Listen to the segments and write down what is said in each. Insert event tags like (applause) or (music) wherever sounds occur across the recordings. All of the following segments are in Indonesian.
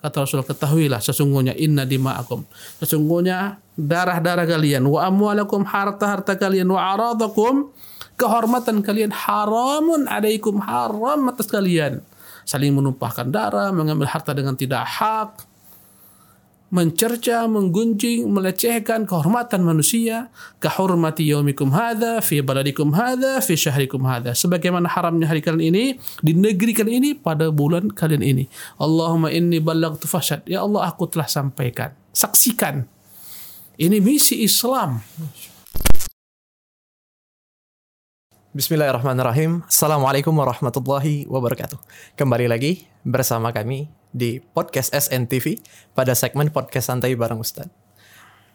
Kata Rasul ketahuilah sesungguhnya inna dima'akum. Sesungguhnya darah-darah kalian wa amwalakum harta-harta kalian wa aradakum kehormatan kalian haramun alaikum haram atas kalian. Saling menumpahkan darah, mengambil harta dengan tidak hak, mencerca, menggunjing, melecehkan kehormatan manusia, kahormati yaumikum hadha, fi baladikum hadha, fi syahrikum hadha. Sebagaimana haramnya hari kalian ini, di negeri kalian ini, pada bulan kalian ini. Allahumma inni ballagtu fashad. Ya Allah, aku telah sampaikan. Saksikan. Ini misi Islam. Bismillahirrahmanirrahim. Assalamualaikum warahmatullahi wabarakatuh. Kembali lagi bersama kami di podcast SNTV pada segmen podcast santai bareng Ustadz.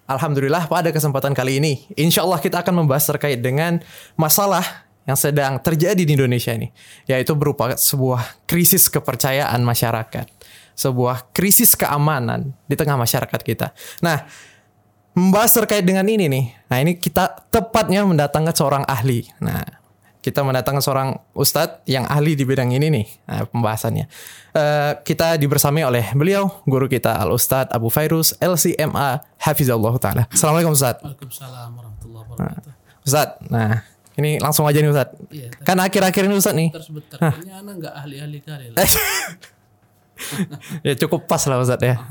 Alhamdulillah pada kesempatan kali ini, insya Allah kita akan membahas terkait dengan masalah yang sedang terjadi di Indonesia ini, yaitu berupa sebuah krisis kepercayaan masyarakat, sebuah krisis keamanan di tengah masyarakat kita. Nah, membahas terkait dengan ini nih, nah ini kita tepatnya mendatangkan seorang ahli. Nah, kita mendatangkan seorang ustadz yang ahli di bidang ini nih nah, pembahasannya. Uh, kita dibersamai oleh beliau, guru kita Al Ustadz Abu Fairuz LCMA Hafizallah Taala. Assalamualaikum Ustadz. Waalaikumsalam warahmatullahi wabarakatuh. Nah, Ustadz, nah ini langsung aja nih Ustadz. Iya, kan akhir-akhir ini Ustadz nih. Sebentar, ini anak nggak ahli-ahli kali lah. (laughs) ya cukup pas lah Ustadz ya.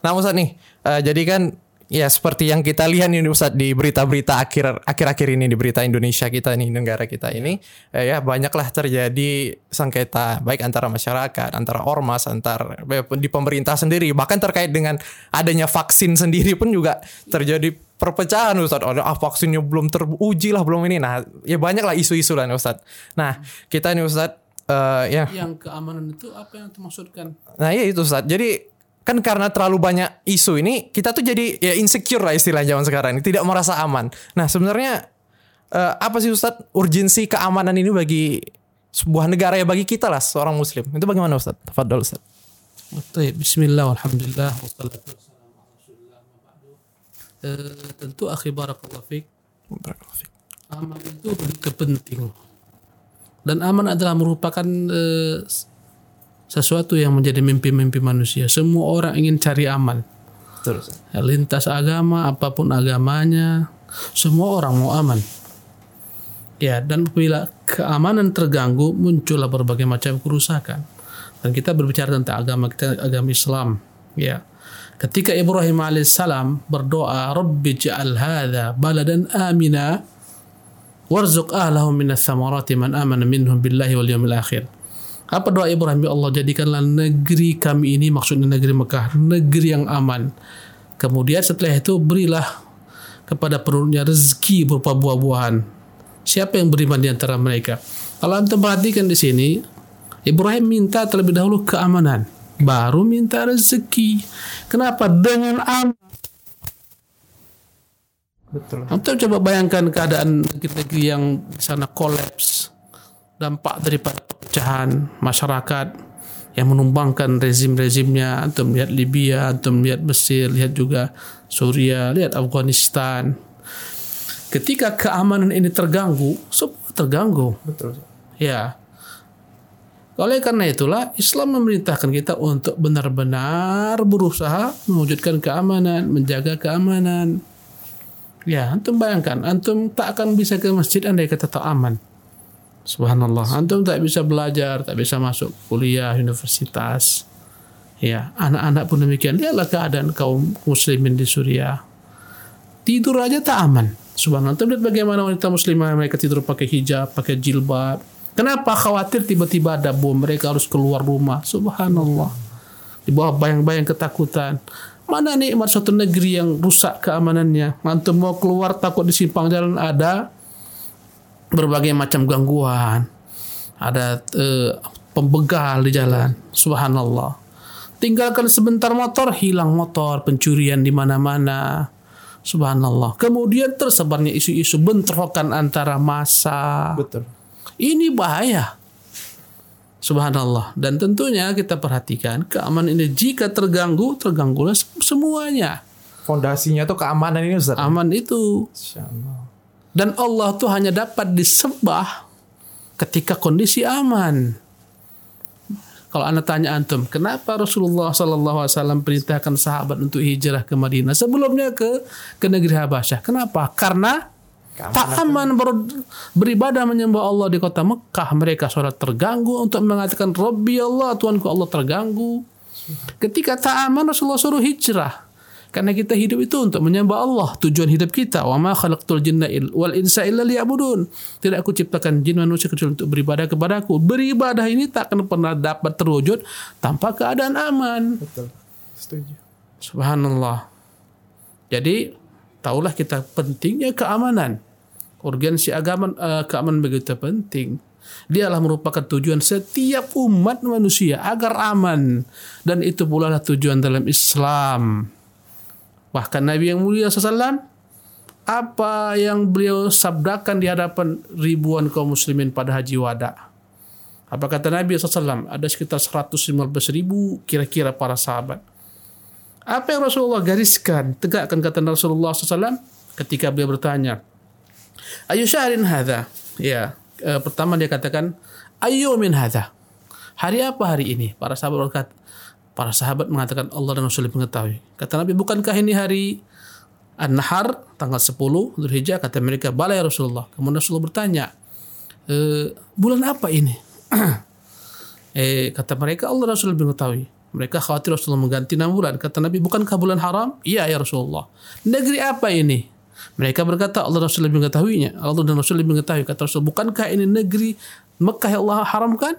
Nah Ustadz nih, uh, jadi kan Ya seperti yang kita lihat ini Ustaz di berita-berita akhir akhir-akhir ini di berita Indonesia kita nih negara kita ini eh, ya banyaklah terjadi sengketa baik antara masyarakat, antara ormas, antar eh, di pemerintah sendiri bahkan terkait dengan adanya vaksin sendiri pun juga terjadi perpecahan Ustaz. Oh, ah vaksinnya belum teruji lah belum ini. Nah, ya banyaklah isu-isu lah Ustaz. Nah, kita ini Ustaz uh, ya yang keamanan itu apa yang dimaksudkan? Nah, iya itu Ustaz. Jadi kan karena terlalu banyak isu ini kita tuh jadi ya insecure lah istilah zaman sekarang ini tidak merasa aman. Nah sebenarnya uh, apa sih Ustadz urgensi keamanan ini bagi sebuah negara ya bagi kita lah seorang muslim itu bagaimana Ustadz? Tafadhol Ustadz. Baik, Bismillah, Alhamdulillah, wassalatu Uh, tentu akhi barakallahu. Aman itu begitu penting. Dan aman adalah merupakan uh, sesuatu yang menjadi mimpi-mimpi manusia. Semua orang ingin cari aman. Terus. Ya, lintas agama, apa pun agamanya, semua orang mau aman. Ya, dan bila keamanan terganggu, muncullah berbagai macam kerusakan. Dan kita berbicara tentang agama kita, agama Islam. Ya, ketika Ibrahim alaihissalam berdoa, Rabbi ja'al hadha baladan amina, warzuq ahlahu minas thamarati man amana minhum billahi wal yawmil akhir apa doa Ibrahim? Ya Allah jadikanlah negeri kami ini maksudnya negeri Mekah negeri yang aman. Kemudian setelah itu berilah kepada penduduknya rezeki berupa buah-buahan. Siapa yang beriman di antara mereka? Kalau anda perhatikan di sini, Ibrahim minta terlebih dahulu keamanan, baru minta rezeki. Kenapa? Dengan aman. Betul. Anda coba bayangkan keadaan negeri-negeri yang di sana kolaps, dampak daripada pecahan masyarakat yang menumbangkan rezim-rezimnya. Atau melihat Libya atau melihat Mesir lihat juga Suria lihat Afghanistan. Ketika keamanan ini terganggu semua terganggu. Betul. Ya. Oleh karena itulah Islam memerintahkan kita untuk benar-benar berusaha mewujudkan keamanan menjaga keamanan. Ya antum bayangkan antum tak akan bisa ke masjid andai kata tak aman Subhanallah. Antum tak bisa belajar, tak bisa masuk kuliah, universitas. Ya, anak-anak pun demikian. Lihatlah keadaan kaum muslimin di Suriah. Tidur aja tak aman. Subhanallah. Antum lihat bagaimana wanita muslimah mereka tidur pakai hijab, pakai jilbab. Kenapa khawatir tiba-tiba ada bom, mereka harus keluar rumah. Subhanallah. Di bawah bayang-bayang ketakutan. Mana nikmat suatu negeri yang rusak keamanannya? Antum mau keluar takut di simpang jalan ada berbagai macam gangguan, ada uh, pembegal di jalan, subhanallah. Tinggalkan sebentar motor, hilang motor, pencurian di mana-mana. Subhanallah. Kemudian tersebarnya isu-isu bentrokan antara massa. Betul. Ini bahaya. Subhanallah. Dan tentunya kita perhatikan keamanan ini jika terganggu, terganggulah semuanya. Fondasinya tuh keamanan ini Ustaz. Aman itu. Dan Allah tuh hanya dapat disembah ketika kondisi aman. Kalau anda tanya antum, kenapa Rasulullah Sallallahu Alaihi Wasallam perintahkan sahabat untuk hijrah ke Madinah sebelumnya ke ke negeri Habasyah? Kenapa? Karena tak aman ber, beribadah menyembah Allah di kota Mekah. Mereka sholat terganggu untuk mengatakan Rabbi Allah, Tuanku Allah terganggu. Ketika tak aman Rasulullah suruh hijrah. Karena kita hidup itu untuk menyembah Allah, tujuan hidup kita. Wa ma khalaqtul jinna wal insa illa liya'budun. Tidak aku ciptakan jin manusia kecuali untuk beribadah kepadaku. Beribadah ini tak akan pernah dapat terwujud tanpa keadaan aman. Betul. Setuju. Subhanallah. Jadi, tahulah kita pentingnya keamanan. Urgensi agama uh, keamanan begitu penting. Dialah merupakan tujuan setiap umat manusia agar aman dan itu pula lah tujuan dalam Islam. Bahkan Nabi yang mulia SAW apa yang beliau sabdakan di hadapan ribuan kaum muslimin pada haji wada. Apa kata Nabi SAW? Ada sekitar 115 ribu kira-kira para sahabat. Apa yang Rasulullah gariskan, tegakkan kata Rasulullah SAW ketika beliau bertanya, Ayu syahrin hadha? Ya, e, pertama dia katakan, Ayu min hadha? Hari apa hari ini? Para sahabat berkata, Para sahabat mengatakan Allah dan Rasul mengetahui. Kata Nabi, bukankah ini hari An-Nahar tanggal 10 Dzulhijjah kata mereka bala ya Rasulullah. Kemudian Rasulullah bertanya, e, bulan apa ini? eh (clears throat) kata mereka Allah dan Rasul mengetahui. Mereka khawatir Rasulullah mengganti nama bulan. Kata Nabi, bukankah bulan haram? Iya ya Rasulullah. Negeri apa ini? Mereka berkata Allah dan Rasul mengetahuinya. Allah dan Rasul mengetahui. Kata Rasul, bukankah ini negeri Mekah yang Allah haramkan?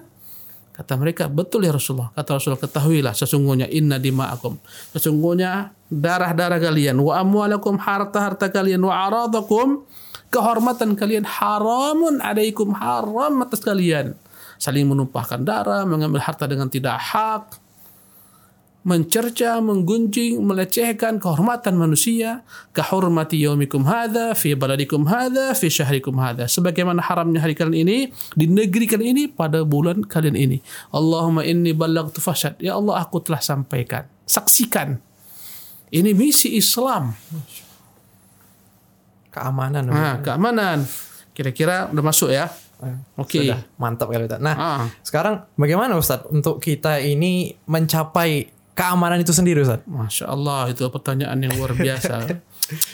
Kata mereka, betul ya Rasulullah. Kata Rasulullah, ketahuilah sesungguhnya inna dima'akum. Sesungguhnya darah-darah kalian, wa amwalakum harta-harta kalian, wa aradakum kehormatan kalian haramun alaikum haram atas kalian. Saling menumpahkan darah, mengambil harta dengan tidak hak, mencerca, menggunjing, melecehkan kehormatan manusia, kahormati yaumikum hadha, fi baladikum hadha, fi syahrikum hadha. Sebagaimana haramnya hari kalian ini, di negeri kalian ini, pada bulan kalian ini. Allahumma inni ballagtu fashad. Ya Allah, aku telah sampaikan. Saksikan. Ini misi Islam. Keamanan. Nah, keamanan. Kira-kira udah masuk ya? Oke. Sudah, mantap kali Ustaz. Nah, Ah. sekarang bagaimana Ustaz untuk kita ini mencapai keamanan itu sendiri Ustaz? Masya Allah, itu pertanyaan yang luar biasa.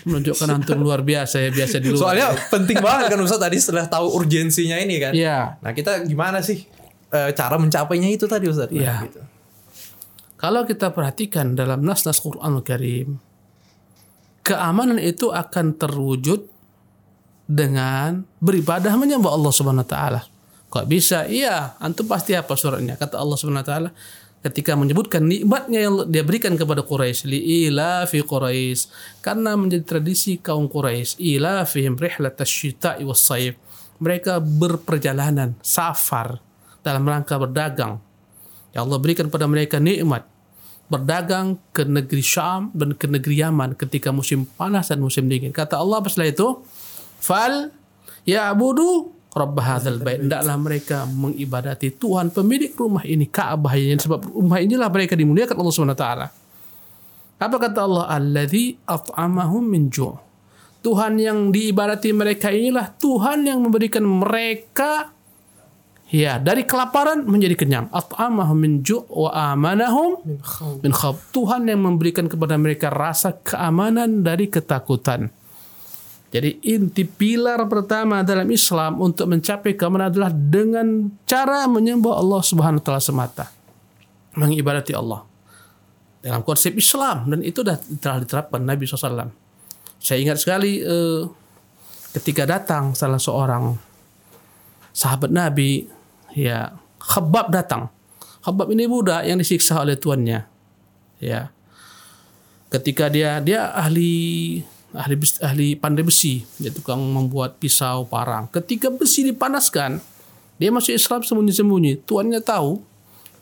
Menunjukkan antum luar biasa ya, biasa di luar. Soalnya penting banget kan Ustaz tadi setelah tahu urgensinya ini kan. Iya. Nah, kita gimana sih eh, cara mencapainya itu tadi Ustaz? Nah, Iya. gitu. Kalau kita perhatikan dalam nas-nas Quranul Karim, keamanan itu akan terwujud dengan beribadah menyembah Allah Subhanahu wa taala. Kok bisa? Iya, antum pasti apa suratnya? Kata Allah Subhanahu wa taala ketika menyebutkan nikmatnya yang dia berikan kepada Quraisy li fi Quraisy karena menjadi tradisi kaum Quraisy ila fihim rihlat asy-syita'i was-sayf mereka berperjalanan safar dalam rangka berdagang. Ya Allah berikan pada mereka nikmat berdagang ke negeri Syam dan ke negeri Yaman ketika musim panas dan musim dingin. Kata Allah setelah itu, "Fal ya'budu rabb hadzal bait." Hendaklah mereka mengibadati Tuhan pemilik rumah ini, Ka'bah ini sebab rumah inilah mereka dimuliakan Allah Subhanahu wa taala. Apa kata Allah? Alladzi at'amahum min ju'. Tuhan yang diibadati mereka inilah Tuhan yang memberikan mereka Ya, dari kelaparan menjadi kenyang. At'amahum min ju' wa amanahum Min khawf. min khawf. Tuhan yang memberikan kepada mereka rasa keamanan dari ketakutan. Jadi inti pilar pertama dalam Islam untuk mencapai keamanan adalah dengan cara menyembah Allah Subhanahu wa taala semata. Mengibadati Allah. Dalam konsep Islam dan itu dah telah diterapkan Nabi SAW. Saya ingat sekali eh, ketika datang salah seorang sahabat Nabi ya Khabbab datang. Khabbab ini budak yang disiksa oleh tuannya. Ya. Ketika dia dia ahli ahli bes- ahli pandai besi, dia tukang membuat pisau parang. Ketika besi dipanaskan, dia masuk Islam sembunyi-sembunyi. Tuannya tahu,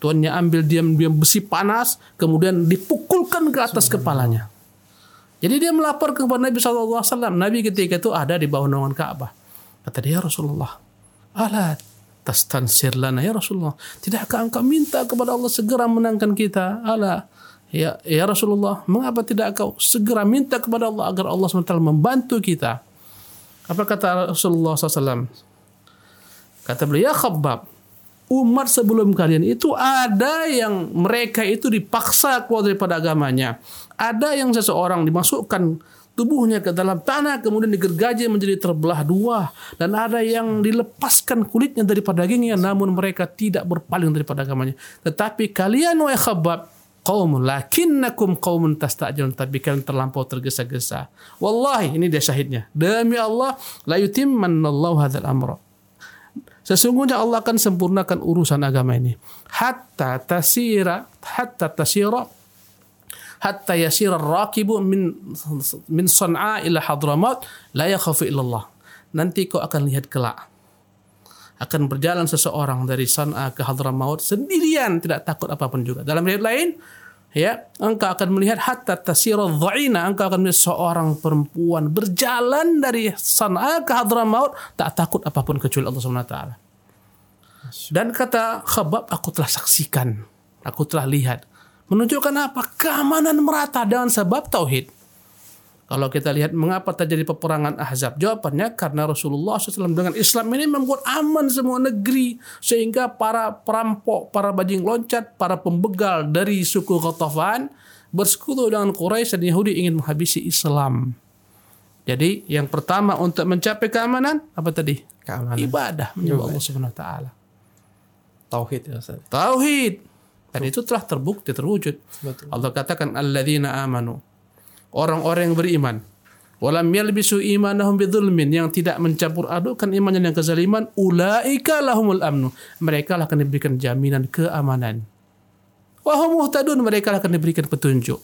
tuannya ambil diam-diam besi panas, kemudian dipukulkan ke atas kepalanya. Jadi dia melapor kepada Nabi SAW. Nabi ketika itu ada di bawah naungan Ka'bah. Kata dia, "Ya Rasulullah, alat tastansir lana ya Rasulullah. Tidakkah engkau minta kepada Allah segera menangkan kita? Ala ya, ya Rasulullah, mengapa tidak engkau segera minta kepada Allah agar Allah SWT membantu kita? Apa kata Rasulullah SAW? Kata beliau, ya Khabbab, umat sebelum kalian itu ada yang mereka itu dipaksa keluar daripada agamanya. Ada yang seseorang dimasukkan tubuhnya ke dalam tanah kemudian digergaji menjadi terbelah dua dan ada yang dilepaskan kulitnya daripada dagingnya namun mereka tidak berpaling daripada agamanya tetapi kalian wahai khabab qaumun lakinnakum qaumun tastajilun tapi kalian terlampau tergesa-gesa wallahi ini dia syahidnya demi Allah la yutimmanallahu hadzal amra Sesungguhnya Allah akan sempurnakan urusan agama ini. Hatta tasira, hatta tasira hatta yasira rakibu min min San'a ila Hadramaut la yakhafu illallah. Nanti kau akan lihat kelak. Akan berjalan seseorang dari San'a ke Hadramaut sendirian tidak takut apa pun juga. Dalam riwayat lain, ya, engkau akan melihat hatta tasira dha'ina, engkau akan melihat seorang perempuan berjalan dari San'a ke Hadramaut tak takut apa pun kecuali Allah Subhanahu wa taala. Dan kata Khabab, aku telah saksikan, aku telah lihat Menunjukkan apa? Keamanan merata dengan sebab tauhid. Kalau kita lihat mengapa terjadi peperangan Ahzab, jawabannya karena Rasulullah SAW dengan Islam ini membuat aman semua negeri sehingga para perampok, para bajing loncat, para pembegal dari suku Ghatafan bersekutu dengan Quraisy dan Yahudi ingin menghabisi Islam. Jadi yang pertama untuk mencapai keamanan apa tadi? Keamanan. Ibadah menyembah Allah Subhanahu wa taala. Tauhid ya Ustaz. Tauhid. Dan itu telah terbukti terwujud. Betul. Allah katakan alladzina amanu. Orang-orang yang beriman. Walam yalbisu imanahum bidzulmin yang tidak mencampur adukkan imannya dengan kezaliman, ulaika lahumul amnu. Mereka akan diberikan jaminan keamanan. Wahum muhtadun mereka akan diberikan petunjuk.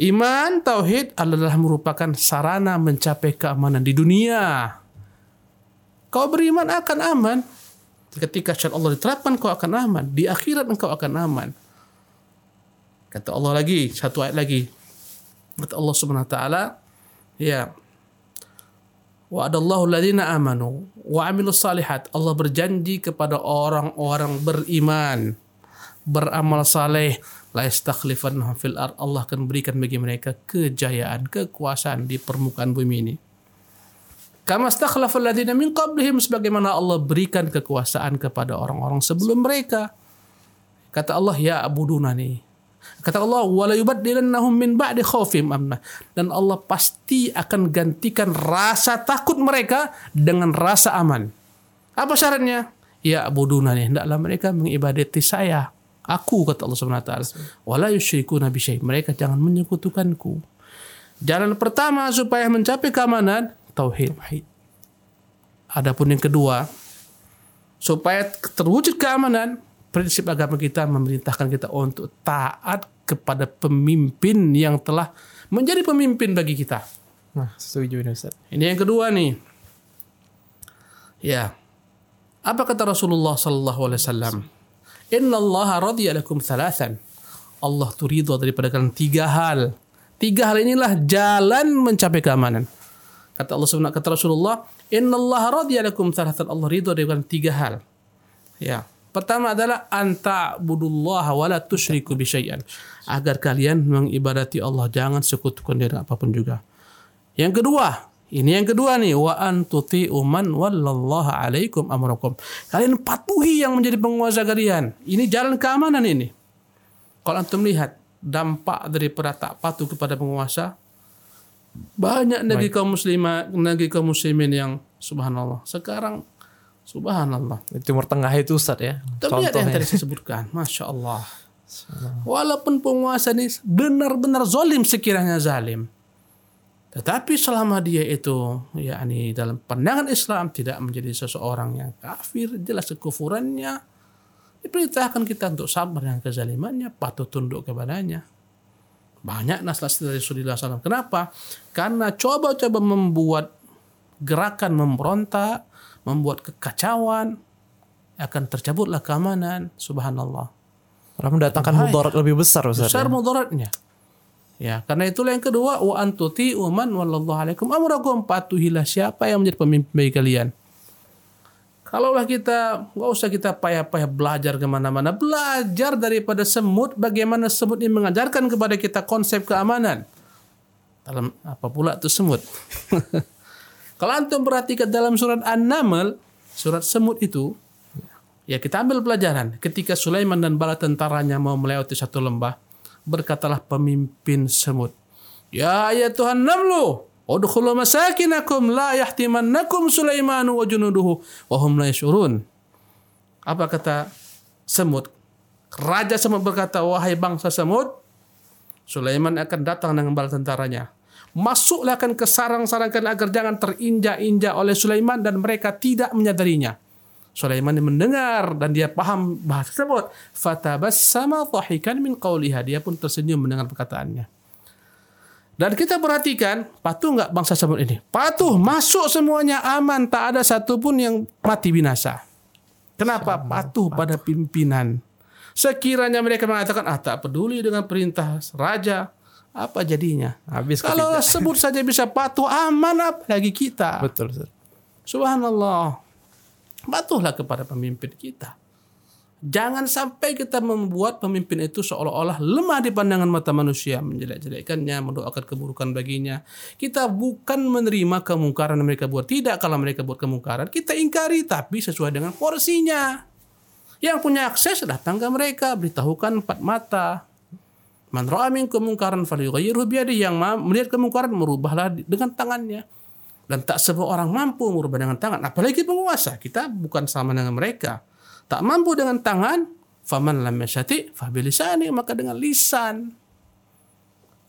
Iman tauhid adalah merupakan sarana mencapai keamanan di dunia. Kau beriman akan aman, Ketika syariat Allah diterapkan kau akan aman. Di akhirat engkau akan aman. Kata Allah lagi, satu ayat lagi. Kata Allah Subhanahu wa taala, ya. Wa adallahu alladziina amanu wa 'amilus salihat. Allah berjanji kepada orang-orang beriman, beramal saleh, la yastakhlifannahum fil ard. Allah akan berikan bagi mereka kejayaan, kekuasaan di permukaan bumi ini. Kama stakhlafal ladzina min qablihim sebagaimana Allah berikan kekuasaan kepada orang-orang sebelum mereka. Kata Allah ya abudunani. Kata Allah wala yubaddilannahum min ba'di khaufihim amna. Dan Allah pasti akan gantikan rasa takut mereka dengan rasa aman. Apa syaratnya? Ya abudunani. Hendaklah mereka mengibadati saya. Aku kata Allah Subhanahu wa taala. Wala Mereka jangan menyekutukanku. Jalan pertama supaya mencapai keamanan tauhid. Adapun yang kedua, supaya terwujud keamanan, prinsip agama kita memerintahkan kita untuk taat kepada pemimpin yang telah menjadi pemimpin bagi kita. Nah, setuju nih Ustaz. Ini yang kedua nih. Ya. Apa kata Rasulullah sallallahu alaihi wasallam? Inna Allah radiya lakum thalathan. Allah tu ridho daripada kalian tiga hal. Tiga hal inilah jalan mencapai keamanan. Kata Allah Subhanahu kata Rasulullah, "Inna Allah radiyalakum thalathan." Allah ridho dengan tiga hal. Ya. Pertama adalah anta budullah wa la tusyriku bi syai'an. Agar kalian mengibadati Allah, jangan sekutukan dengan apa pun juga. Yang kedua, ini yang kedua nih, wa antuti uman wallallahu alaikum amrakum. Kalian patuhi yang menjadi penguasa kalian. Ini jalan keamanan ini. Kalau antum lihat dampak daripada tak patuh kepada penguasa, banyak negeri kaum muslimah, negeri kaum muslimin yang subhanallah. Sekarang subhanallah. Di Timur Tengah itu Ustaz ya. Tapi yang tadi saya sebutkan. Masya Allah. Walaupun penguasa ini benar-benar zalim sekiranya zalim. Tetapi selama dia itu yakni dalam pandangan Islam tidak menjadi seseorang yang kafir, jelas kekufurannya, diperintahkan kita untuk sabar dengan kezalimannya, patuh tunduk kepadanya. Banyak nas dari Rasulullah SAW. Kenapa? Karena coba-coba membuat gerakan memberontak, membuat kekacauan, akan tercabutlah keamanan. Subhanallah. Karena mendatangkan mudarat lebih besar. Ustaz, besar ya? mudaratnya. Ya, karena itulah yang kedua wa antuti uman wallahu alaikum amrakum patuhilah siapa yang menjadi pemimpin bagi kalian. Kalaulah kita nggak usah kita payah-payah belajar ke mana-mana, belajar daripada semut bagaimana semut ini mengajarkan kepada kita konsep keamanan. Dalam apa pula itu semut? (laughs) Kalau antum perhatikan dalam surat An-Naml, surat semut itu, Ya kita ambil pelajaran. Ketika Sulaiman dan bala tentaranya mau melewati satu lembah, berkatalah pemimpin semut. Ya ya Tuhan namlu, udkhulu masakinakum la yahtimannakum Sulaiman wa junuduhu wa hum la yashurun. Apa kata semut? Raja semut berkata, wahai bangsa semut, Sulaiman akan datang dengan bala tentaranya. Masuklah kan ke sarang-sarangkan agar jangan terinjak-injak oleh Sulaiman dan mereka tidak menyadarinya. Sulaiman mendengar dan dia paham bahasa tersebut. Fatabassama dhahikan min qawliha. Dia pun tersenyum mendengar perkataannya. Dan kita perhatikan, patuh nggak bangsa semut ini? Patuh, masuk semuanya aman, tak ada satupun yang mati binasa. Kenapa? Patuh pada pimpinan. Sekiranya mereka mengatakan, ah tak peduli dengan perintah raja, apa jadinya? Habis Kalau ketiga. sebut saja bisa patuh, aman apalagi kita. Betul, Ustaz. Subhanallah. Patuhlah kepada pemimpin kita. Jangan sampai kita membuat pemimpin itu seolah-olah lemah di pandangan mata manusia, menjelek-jelekkannya, mendoakan keburukan baginya. Kita bukan menerima kemungkaran yang mereka buat. Tidak kalau mereka buat kemungkaran, kita ingkari tapi sesuai dengan porsinya. Yang punya akses datang ke mereka, beritahukan empat mata. Man ra'a minkum mungkaran falyughayyirhu biyadihi yang ma- melihat kemungkaran merubahlah dengan tangannya. Dan tak semua orang mampu merubah dengan tangan, apalagi penguasa. Kita bukan sama dengan mereka. Tak mampu dengan tangan, faman lam yastati fa bilisani maka dengan lisan.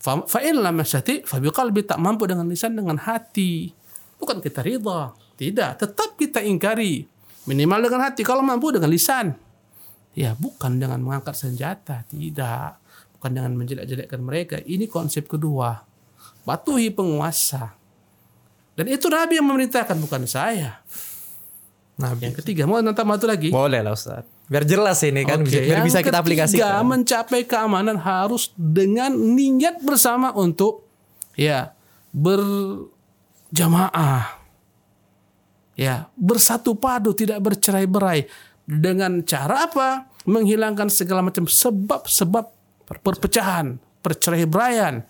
Fa fa in lam yastati fa biqalbi tak mampu dengan lisan dengan hati. Bukan kita ridha, tidak, tetap kita ingkari. Minimal dengan hati, kalau mampu dengan lisan. Ya, bukan dengan mengangkat senjata, tidak. Bukan dengan menjelek-jelekkan mereka. Ini konsep kedua. Patuhi penguasa. Dan itu Nabi yang memerintahkan, bukan saya. Nabi. Yang ketiga, mau tentang satu lagi? Boleh lah Ustaz. Biar jelas ini kan, Oke, biar yang bisa kita ketiga, aplikasikan. mencapai keamanan harus dengan niat bersama untuk ya berjamaah. Ya, bersatu padu tidak bercerai-berai dengan cara apa? Menghilangkan segala macam sebab-sebab perpecahan, perceraian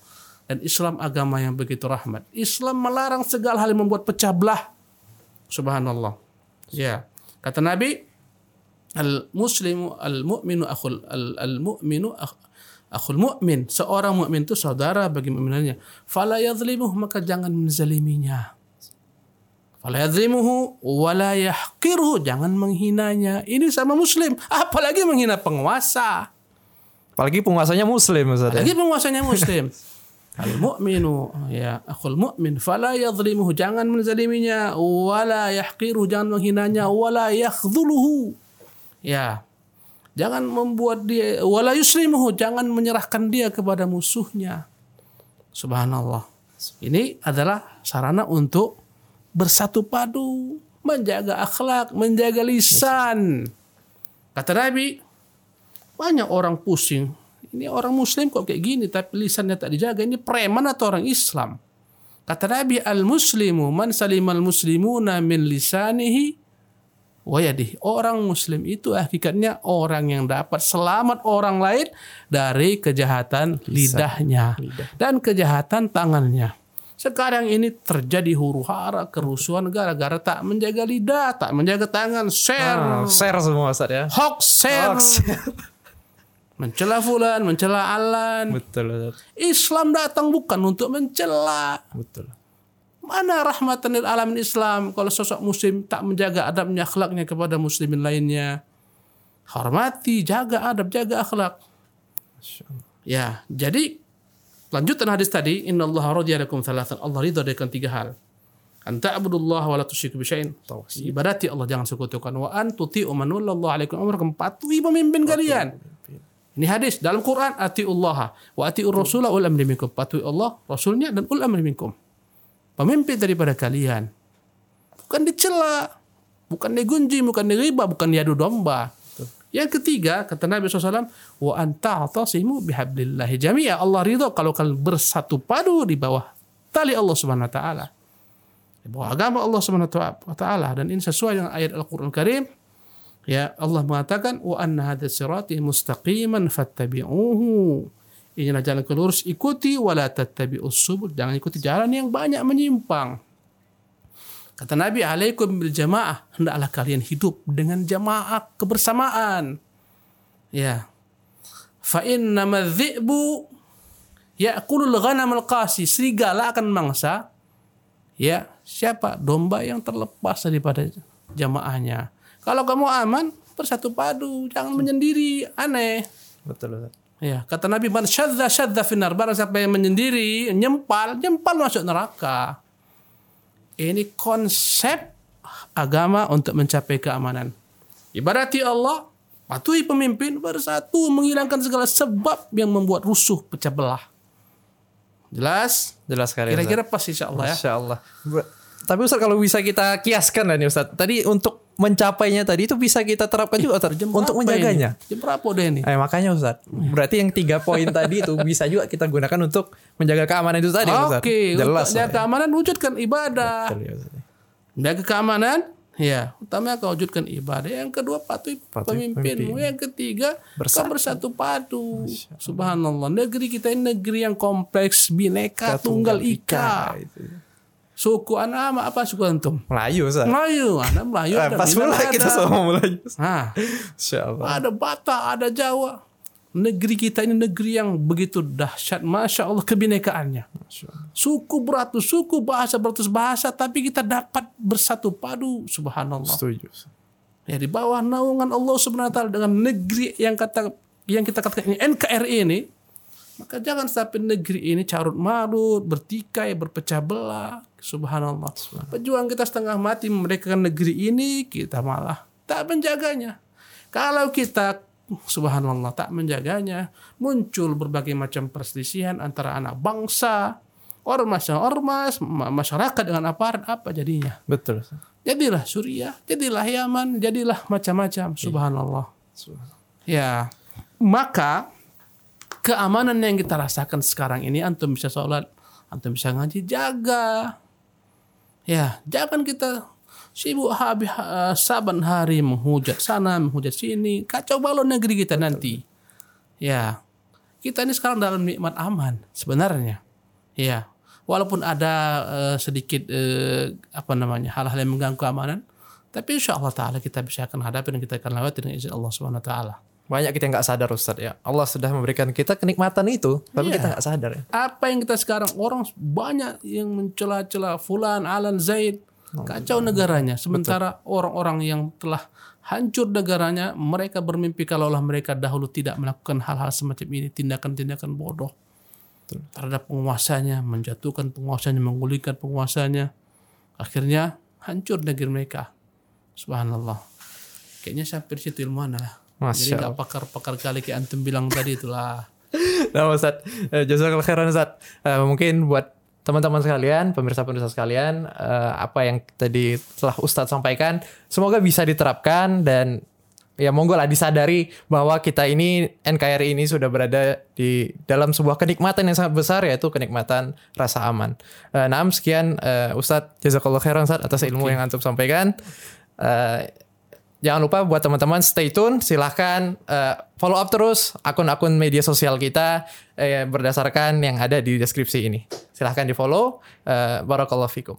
dan Islam agama yang begitu rahmat. Islam melarang segala hal yang membuat pecah belah. Subhanallah. Ya. Kata Nabi, al muslimu al mu'minu akhul al, al mu'minu akh, akhul mu'min seorang mukmin itu saudara bagi mukminannya fala yadhlimuh maka jangan menzaliminya fala yadhlimuhu wala yahqirhu jangan menghinanya ini sama muslim apalagi menghina penguasa Apalagi penguasanya muslim Ustaz. ya. lagi penguasanya muslim (laughs) al mu'minu ya akhul mu'min fala yadhlimuhu jangan menzaliminya wala yahqiruhu jangan menghinanya wala yakhdhuluhu ya jangan membuat dia wala yuslimuhu jangan menyerahkan dia kepada musuhnya subhanallah ini adalah sarana untuk bersatu padu menjaga akhlak menjaga lisan kata Nabi banyak orang pusing. Ini orang muslim kok kayak gini tapi lisannya tak dijaga. Ini preman atau orang Islam? Kata Nabi al muslimu man salimal muslimuna min lisanihi wayadih orang muslim itu hakikatnya orang yang dapat selamat orang lain dari kejahatan lidahnya dan kejahatan tangannya. Sekarang ini terjadi huru hara kerusuhan gara-gara tak menjaga lidah tak menjaga tangan. Share Ah, share semua Ustaz ya. hoax share Hoax. (laughs) mencela fulan mencela alan Betul Ustaz. Islam datang bukan untuk mencela Betul. Mana rahmatan lil alamin Islam kalau sosok muslim tak menjaga adabnya akhlaknya kepada muslimin lainnya. Hormati, jaga adab, jaga akhlak. Ya, jadi lanjutan hadis tadi, Inna Allah radiya lakum thalathan. Allah ridha dengan tiga hal. An ta'budullah wa la tusyriku bisyai'in. Ibadati Allah jangan sekutukan wa an tuti'u man wallallahu alaikum amrakum. Patuhi pemimpin kalian. Ini hadis dalam Quran atiullah wa atiur rasul ul amri. Patuhi Allah, rasulnya dan ul amri minkum. Pemimpin daripada kalian. Bukan dicela, bukan digunjing, bukan diriba, bukan diadu domba. Yang ketiga, kata Nabi SAW, wa anta atasimu bihablillahi jami'a. Allah ridho kalau kalian bersatu padu di bawah tali Allah Subhanahu wa taala. Di bawah agama Allah Subhanahu wa taala dan ini sesuai dengan ayat Al-Qur'an Karim. Ya, Allah mengatakan wa anna hadha sirati mustaqiman fattabi'uhu. Inilah jalan ke lurus ikuti wala tattabi'us subul. Jangan ikuti jalan yang banyak menyimpang. Kata Nabi, alaikum bil jamaah. Hendaklah kalian hidup dengan jamaah kebersamaan. Ya. Fa inna madhi'bu ya'kulul ghanam al-qasi. Serigala akan mangsa. Ya, siapa? Domba yang terlepas daripada jamaahnya. Kalau kamu aman, bersatu padu. Jangan menyendiri. Aneh. Betul Ustaz. Ya, kata Nabi, "Man syadza syadza finar." Barang siapa yang menyendiri, nyempal, nyempal masuk neraka. Ini konsep agama untuk mencapai keamanan. Ibadati Allah, patuhi pemimpin, bersatu, menghilangkan segala sebab yang membuat rusuh, pecah belah. Jelas? Jelas sekali. Kira-kira pas insya Allah ya. Masya Allah. Tapi Ustaz kalau bisa kita kiaskan lah nih Ustaz. Tadi untuk mencapainya tadi itu bisa kita terapkan juga Ustaz. Jam Untuk menjaganya. ini? Jam berapa udah ini? Eh, makanya Ustaz. Berarti yang tiga poin (laughs) tadi itu bisa juga kita gunakan untuk menjaga keamanan itu tadi Ustaz. Oke, Jelas. untuk jaga keamanan wujudkan ibadah. Betul ya, Ustaz. Jaga keamanan, ya. Utamanya kau wujudkan ibadah. Yang kedua patuhi Patuhi pemimpinmu. Yang ketiga Bersatu. kau bersatu padu. Subhanallah. Negeri kita ini negeri yang kompleks, bineka, tunggal ika. Itu. Suku anak ama apa suku antum? Melayu Ustaz. Melayu, ada Melayu. Eh, pas pula kita ada. sama Melayu. Nah, ada Batak, ada Jawa. Negeri kita ini negeri yang begitu dahsyat. Masya Allah kebinekaannya. Masya Allah. Suku beratus suku, bahasa beratus bahasa, tapi kita dapat bersatu padu. Subhanallah. Setuju. Ya di bawah naungan Allah Subhanahu wa taala dengan negeri yang kata yang kita katakan ini NKRI ini, maka jangan sampai negeri ini carut marut, bertikai, berpecah belah. Subhanallah. Pejuang kita setengah mati memerdekakan negeri ini, kita malah tak menjaganya. Kalau kita subhanallah tak menjaganya, muncul berbagai macam perselisihan antara anak bangsa, ormas yang ormas, ma- masyarakat dengan aparat apa jadinya? Betul. Jadilah Suriah, jadilah Yaman, jadilah macam-macam. Subhanallah. Ya, maka keamanan yang kita rasakan sekarang ini antum bisa sholat, antum bisa ngaji, jaga. Ya, jangan kita sibuk habis eh, saban hari menghujat sana, menghujat sini, kacau balau negeri kita nanti. Ya, kita ini sekarang dalam nikmat aman sebenarnya. Ya, walaupun ada eh, sedikit eh, apa namanya hal-hal yang mengganggu keamanan, tapi insya Allah Taala kita bisa akan hadapi dan kita akan lewati dengan izin Allah Subhanahu Wa Taala. Banyak kita yang nggak sadar Ustaz ya. Allah sudah memberikan kita kenikmatan itu, tapi Iya. kita nggak sadar ya. Apa yang kita sekarang orang banyak yang mencela-cela Fulan, Alan, Zaid, kacau negaranya. Sementara orang-orang yang telah hancur negaranya, mereka bermimpi kalaulah mereka dahulu tidak melakukan hal-hal semacam ini, tindakan-tindakan bodoh terhadap penguasanya, menjatuhkan penguasanya, menggulingkan penguasanya. Akhirnya hancur negeri mereka. Subhanallah. Kayaknya sampai situ ilmuwan lah. Jadi Masya nggak pakar-pakar kali kayak antum bilang tadi itulah. (laughs) Nah Ustaz, eh, jazakallah khairan Ustaz. Eh, mungkin buat teman-teman sekalian, pemirsa-pemirsa sekalian, eh, apa yang tadi telah Ustadz sampaikan, semoga bisa diterapkan dan ya monggo lah disadari bahwa kita ini NKRI ini sudah berada di dalam sebuah kenikmatan yang sangat besar yaitu kenikmatan rasa aman. Eh, naam sekian eh, Ustadz jazakallah khairan Ustadz atas ilmu yang antum sampaikan. Eh, Jangan lupa buat teman-teman stay tune, silahkan eh, follow up terus akun-akun media sosial kita eh, berdasarkan yang ada di deskripsi ini. Silahkan di follow. Uh, Barakallahu fikum.